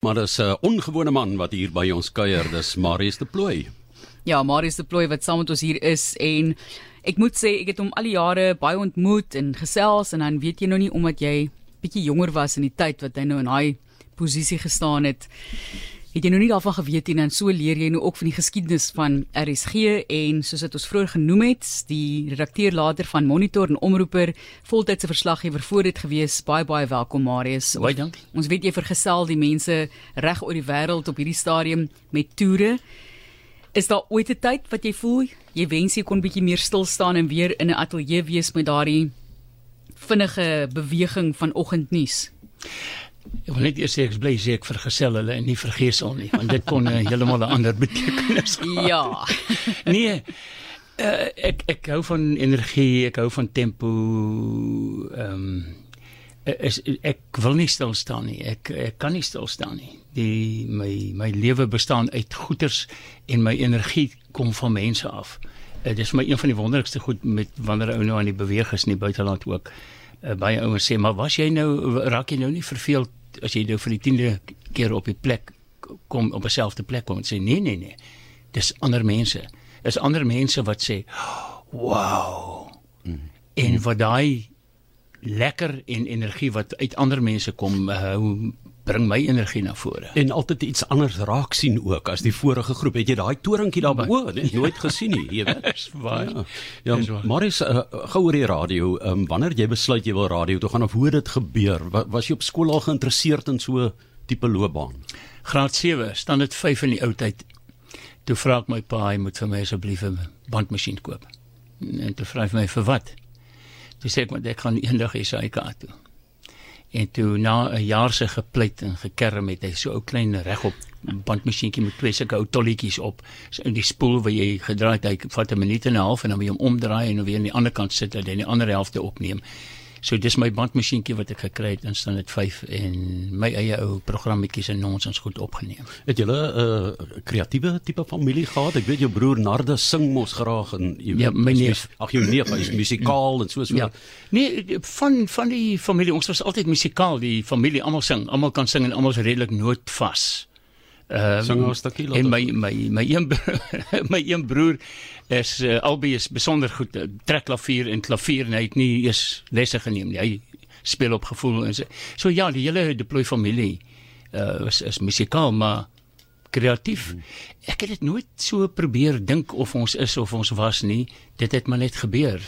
Maar dis 'n ongewone man wat hier by ons kuier, dis Marius de Plooi. Ja, Marius de Plooi wat saam met ons hier is en ek moet sê ek het hom al die jare baie ontmoet en gesels en dan weet jy nou nie omdat jy bietjie jonger was in die tyd wat hy nou in daai posisie gestaan het het jy nou nie daarvan geweet nie en so leer jy nou ook van die geskiedenis van RSG en soos dit ons vroeër genoem het, die redakteur later van Monitor en Omroeper, voltydse verslaggewer voor dit gewees. Baie baie welkom Marius. Baie dank. Ons weet jy vergesel die mense reg oor die wêreld op hierdie stadium met toere. Is daar ooit 'n tyd wat jy voel jy wens jy kon bietjie meer stil staan en weer in 'n ateljee wees met daardie vinnige beweging van oggendnuus? Ek wil net eers sê ek bly sê ek vergesel hulle en nie vergesel nie, want dit kon 'n heeltemal 'n ander betekenis hê. Ja. nee. Uh, ek ek hou van energie, ek hou van tempo. Ehm um, is ek wil nie stil staan nie. Ek ek kan nie stil staan nie. Die my my lewe bestaan uit goeders en my energie kom van mense af. Uh, dit is my een van die wonderlikste goed met wanneer ou nou aan die beweeg is in die buiteland ook. Uh, baie ouens sê maar was jy nou raak jy nou nie verveeld as jy nou vir die 10de keer op die plek kom op dieselfde plek kom en sê nee nee nee. Dis ander mense. Dis ander mense wat sê wow. Mm. En wat daai lekker en energie wat uit ander mense kom hou bring my energie na vore. En altyd iets anders raak sien ook as die vorige groep. Het jy daai toringkie daar bo? Nee, nooit gesien nie, jy weet. Dis waar. Ja, ja maar is uh, gou oor die radio. Ehm um, wanneer jy besluit jy wil radio toe gaan of hoe dit gebeur? Was, was jy op skool al geïnteresseerd in so tipe loopbaan? Graad 7, staan dit 5 in die ou tyd. Toe vra ek my pa, hy moet vir my asseblief 'n bandmasjien koop. En toe vra hy my vir wat? Toe sê ek maar ek gaan eendag SAK toe. En toe na 'n jaar se gepleit en gekerm het hy so 'n klein regop bandmasjienkie met twee sulke ou tolletjies op. So in die spoel waar jy gedraai het, hy vat 'n minuut en 'n half en dan moet jy hom omdraai en dan weer aan die ander kant sit en dan die ander helfte opneem. So dis my bandmasjienkie wat ek gekry het staan dit 5 en my eie ou programmetjies en nonsens goed opgeneem. Het jy 'n uh, kreatiewe tipe familie gehad? Ek weet jou broer Narde sing mos graag en jy ja, my neef, ag jou neef is musikaal en so so. Ja. Nee, van van die familie, ons was altyd musikaal, die familie almal sing, almal kan sing en almal is redelik nootvas. Ehm um, daai en my my my een my een broer is uh, albei is besonder goed uh, trek klavier en klavier en hy het nie eens lesse geneem nie. Hy speel op gevoel en so. So ja, die hele deploy familie uh, is is musikaal maar kreatief. Hmm. Ek het dit nooit so probeer dink of ons is of ons was nie. Dit het maar net gebeur.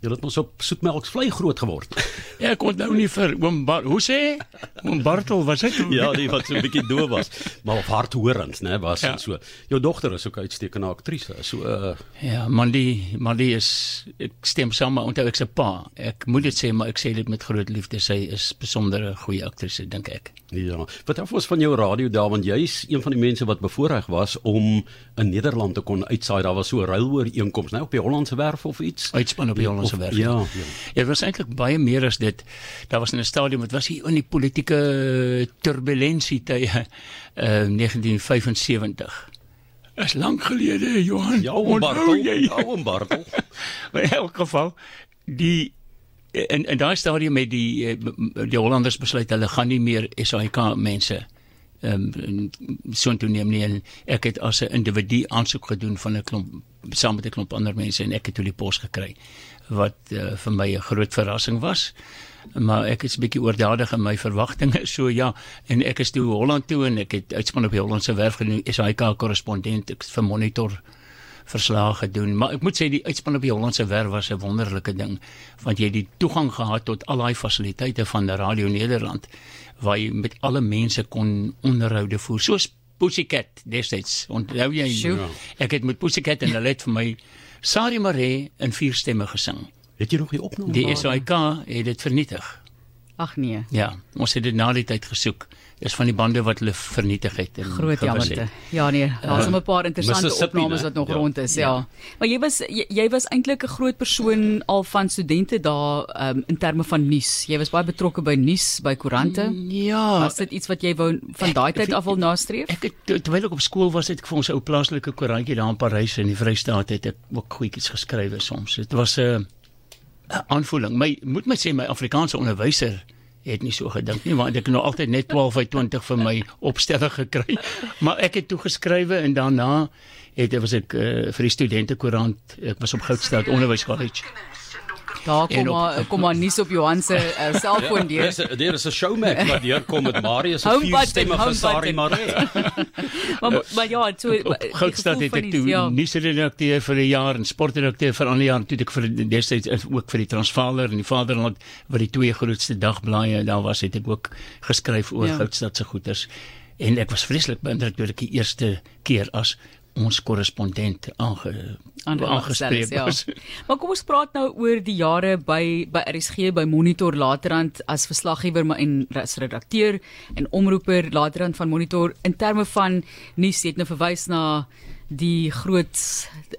Jy het mos op soetmelksvlei groot geword. Ja, ek kon nou nie vir oom Bar hoe sê? Oom Bartel was dit? ja, die wat so 'n bietjie doof was, maar op hardhorend, né, was ja. so. Jou dogter is ook 'n uitstekende aktrise. So uh Ja, Mandy, Mandy is ek stem saam met onthou ek se pa. Ek moet dit sê, maar ek sê dit met groot liefde. Sy is besondere goeie aktrise, dink ek. Ja. Wat af ons van jou radio daar want jy's een van die mense wat bevoorreg was om in Nederland te kon uitsaai. Daar was so 'n ruilooreenkoms, né, op die Hollandse werf of iets. Uitspan op die Hollandse werf. Ja, ja. Ja, dit was eintlik baie meer as dit. Daar was in 'n stadium, dit was hier in die politieke turbulensie tye uh 1975. Is lank gelede, Johan. Ja, oom Bartel. Ja, oom Bartel. in elk geval die en en daai stadium met die die Hollanders besluit hulle gaan nie meer SAK mense ehm um, so toe neem nie en ek het as 'n individu aansoek gedoen van 'n klomp saam met 'n klomp ander mense en ek het die pos gekry wat uh, vir my 'n groot verrassing was. Maar ek is bietjie oordadig in my verwagtinge so ja en ek is toe Holland toe en ek het uitspan op die Hollandse werf gedoen SAK korrespondent ek vir monitor verslae gedoen, maar ek moet sê die uitspan op die Hollandse werf was 'n wonderlike ding want jy het die toegang gehad tot al daai fasiliteite van Radio Nederland waar jy met alle mense kon onderhoude voer. Soos Pussycat destyds. Onthou jy? Ja. Ek het met Pussycat en hulle het vir my Sari Mare in vier stemme gesing. Het jy nog die opname? Die SAK het dit vernietig. Ag nee. Ja, ons het dit na die tyd gesoek is van die bande wat hulle vernietig het en groot jammerte. Ja nee, daar's uh, 'n paar interessante opnames wat nog ja. rond is, ja. ja. Maar jy was jy, jy was eintlik 'n groot persoon al van studente daar um, in terme van nuus. Jy was baie betrokke by nuus, by koerante. Ja. Was dit iets wat jy wou van daai tyd af wil nastreef? Ek het terwyl ek op skool was, het ek vir ons ou plaaslike koerantjie daar in Parys in die Vrystaat het ek ook goedjies geskrywe soms. Dit was 'n uh, aanvoeling. My moet my sê my Afrikaanse onderwyser het nie so gedink nie want ek het nou altyd net 12 uit 20 vir my opstelling gekry. Maar ek het toe geskrywe en daarna het was ek uh, vir die studente koerant ek was op Goudstad Onderwyskollege Daar kom maar kom maar nuus op Johan se uh, selfoon deur. Dis daar is 'n showmac wat deur kom met Marius se vier stemme van Sari Maree. maar maar ja, so Goudstad het ek toe ja. nuusredakteur vir 'n jaar en sportredakteur vir 'n ander jaar toe ek vir destyds ook vir die Transvaaler en die Vaderland wat die twee grootste dagblaaie daar was het ek ook geskryf oor ja. Goudstad se goeters en ek was vreeslik beïndruk toe ek die eerste keer as ons korrespondent aange aangespreek ja. was. Maar kom ons praat nou oor die jare by by RSG by Monitor laterand as verslaggewer maar en as redakteur en omroeper laterand van Monitor in terme van nuus het nou verwys na die groot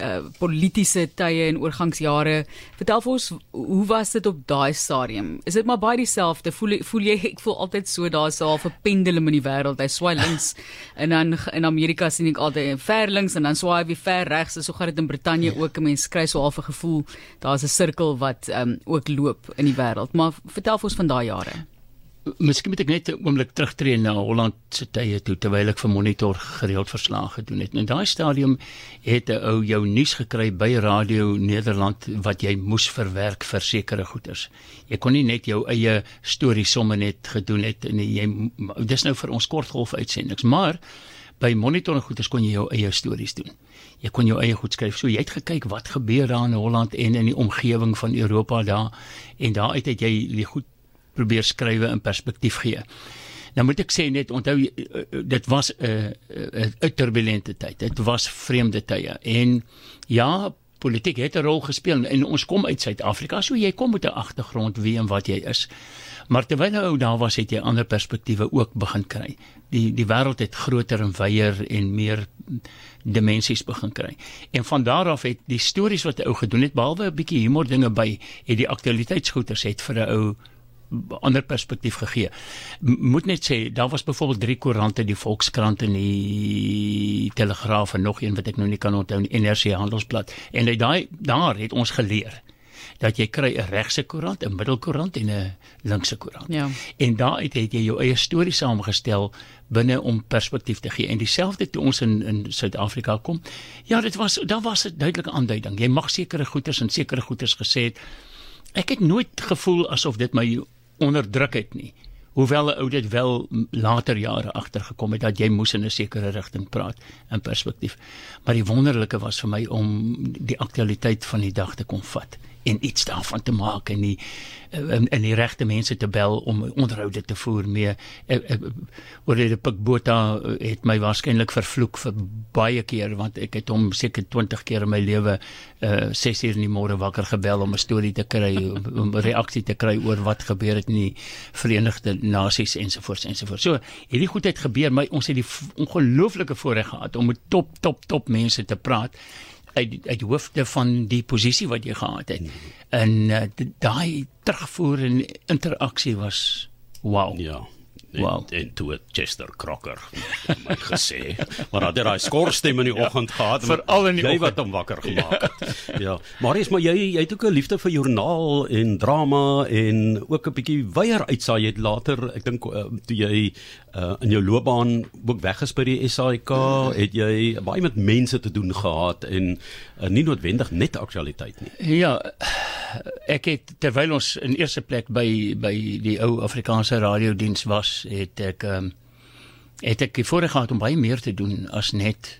uh, politieke tye en oorgangsjare. Vertel vir ons hoe was dit op daai stadium? Is dit maar baie dieselfde? Voel voel jy ek voel altyd so daar's so 'n pendulum in die wêreld. Hy swaai links en dan in Amerika sien ek altyd ver links en dan swaai hy weer ver regs. So gaan dit in Brittanje ook. 'n Mens kry so half 'n gevoel daar's 'n sirkel wat um, ook loop in die wêreld. Maar vertel vir ons van daai jare. Miskien moet ek net 'n oomblik terugtreë na Holland se tye toe terwyl ek vir Monitor gereeld verslae gedoen het. In daai stadium het ou jou nuus gekry by Radio Nederland wat jy moes verwerk vir sekere goeders. Jy kon nie net jou eie storie somme net gedoen het en jy dis nou vir ons kortgolf uitsendings, maar by Monitor en goeders kon jy jou eie stories doen. Jy kon jou eie goed skryf. So jy het gekyk wat gebeur daar in Holland en in die omgewing van Europa daar en daar uit het jy die goed probeer skrywe in perspektief gee. Nou moet ek sê net onthou eh, eh, dit was 'n uh, 'n uh, turbulente tyd. Dit was vreemde tye en ja, politiek het 'n rol gespeel en ons kom uit Suid-Afrika, so jy kom met 'n agtergrond wie en wat jy is. Maar terwyl ou daar was, het jy ander perspektiewe ook begin kry. Die die wêreld het groter en wyeer en meer dimensies begin kry. En van daar af het die stories wat 'n ou gedoen het, behalwe 'n bietjie humor dinge by, het die aktualiteitsgoeters het vir 'n ou ander perspektief gegee. Moet net sê daar was byvoorbeeld drie koerante, die Volkskrant en die Telegraaf en nog een wat ek nou nie kan onthou nie, NRC Handelsblad. En uit daai daar het ons geleer dat jy kry 'n regse koerant, 'n middelkoerant en 'n linkse koerant. Ja. En daaruit het jy jou eie storie saamgestel binne om perspektief te gee. En dieselfde toe ons in in Suid-Afrika kom. Ja, dit was daar was 'n duidelike aanduiding. Jy mag sekere goeders en sekere goeders gesê het. Ek het nooit gevoel asof dit my onderdruk het nie. Hoewel 'n ou dit wel later jare agtergekom het dat jy moes in 'n sekere rigting praat in perspektief. Maar die wonderlike was vir my om die aktualiteit van die dag te kon vat en iets daarvan te maak en die en, en die regte mense te bel om onderhoude te voer mee. Oor die Pikbota het my waarskynlik vervloek vir baie keer want ek het hom seker 20 keer in my lewe uh 6 uur in die môre wakker gebel om 'n storie te kry, om 'n reaksie te kry oor wat gebeur het in die Verenigde Nasies ensovoorts ensovoorts. So, hierdie goedheid gebeur, my ons het die ongelooflike voorreg gehad om met top top top mense te praat uit uit hoofde van die posisie wat jy gehad het. En uh, daai terugvoer en interaksie was wow. Ja. Wow. En, en toe het Chester Crocker my gesê, maar dat hy skorstem in die ja, oggend gehad vir al in die jy wat hom wakker gemaak het. ja. Maar is maar jy jy het ook 'n liefde vir joernaal en drama en ook 'n bietjie weier uitsaai het later, ek dink uh, toe jy uh, in jou loopbaan ook weg is by die SAIK, het jy baie met mense te doen gehad en uh, nie noodwendig net aktualiteit nie. Ja. Ek het terwyl ons in eerste plek by by die ou Afrikaanse radiodiens was het ek um, het ek voorheen gehad om baie meer te doen as net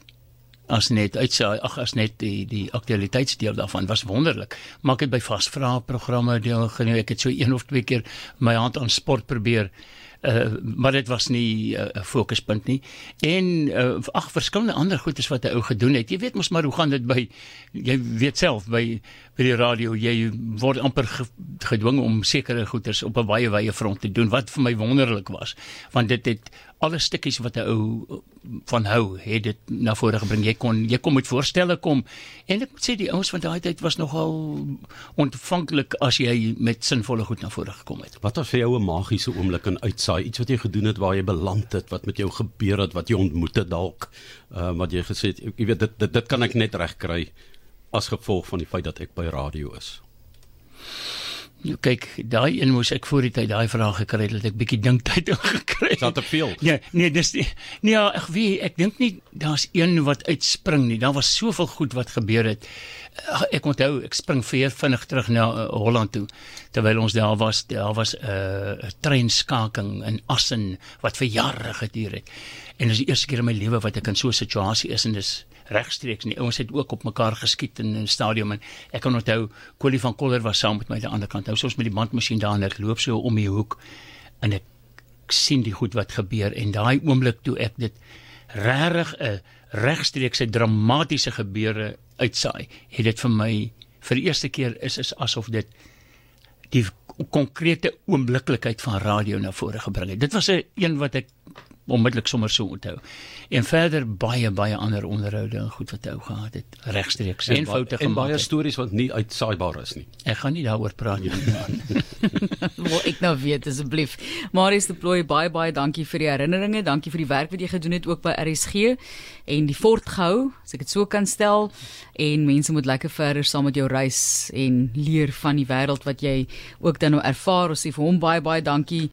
as net uitsaai ag as net die die aktualiteitsdeel daarvan. Was wonderlik. Maar ek het by vasvra programme deelgeneem. Ek het so een of twee keer my hand aan sport probeer uh, maar dit was nie eh, 'n uh, fokuspunt nie. En uh, ag verskillende ander goedes wat hy ou gedoen het. Jy weet mos maar hoe gaan dit by jy weet self by by die radio jy word amper gedwing om sekere goeders op 'n baie wye front te doen wat vir my wonderlik was. Want dit het alle stukkies wat 'n ou van hou het dit na vore gebring. Jy kon jy kom met voorstelle kom. En ek moet sê die ouens van daai tyd was nogal ontvanklik as jy met sinvolle goed na vore gekom het. Wat was vir jou 'n magiese oomblik in uitsaai? Iets wat jy gedoen het waar jy beland het, wat met jou gebeur het, wat jy ontmoet het dalk, uh, wat jy gesê het, jy weet dit dit dit kan ek net regkry as gevolg van die feit dat ek by radio is. Nou, kyk, daai een moes ek voor die tyd daai vraag gekry het dat ek bietjie dinktyd ingekry Is dat het. te veel? Nee, nee, dis nie. Nee, ja, ek weet, ek dink nie daar's een wat uitspring nie. Daar was soveel goed wat gebeur het. Ek onthou, ek spring weer vinnig terug na uh, Holland toe terwyl ons daar was. Daar was 'n uh, treinskaking in Assen wat vir jare geduur het. En dis die eerste keer in my lewe wat ek in so 'n situasie is en dis regstreeks nie. Ons het ook op mekaar geskiet in 'n stadion en ek kan onthou Colie van Koller was saam met my aan die ander kant. Nou soos met die bandmasjien daar en ek loop so om die hoek en ek sien die goed wat gebeur en daai oomblik toe ek dit regtig 'n regstreekse dramatiese gebeure uitsaai, het dit vir my vir die eerste keer is is asof dit die konkrete oombliklikheid van radio na vore gebring het. Dit was 'n een wat ek onmiddellik sommer so onthou. En verder baie baie ander onderhoude en goed wat ou gehad het regstreeks en, en foute en gemaak. baie het. stories wat nie uitsaaibaar is nie. Ek gaan nie daaroor praat nie. Wil ek nou weet asseblief. Marius de Plooi, baie baie dankie vir die herinneringe, dankie vir die werk wat jy gedoen het ook by RSG en die voortgehou, as ek dit so kan stel. En mense moet lekker verder saam met jou reis en leer van die wêreld wat jy ook dan nou ervaar. Ons sê vir hom baie baie dankie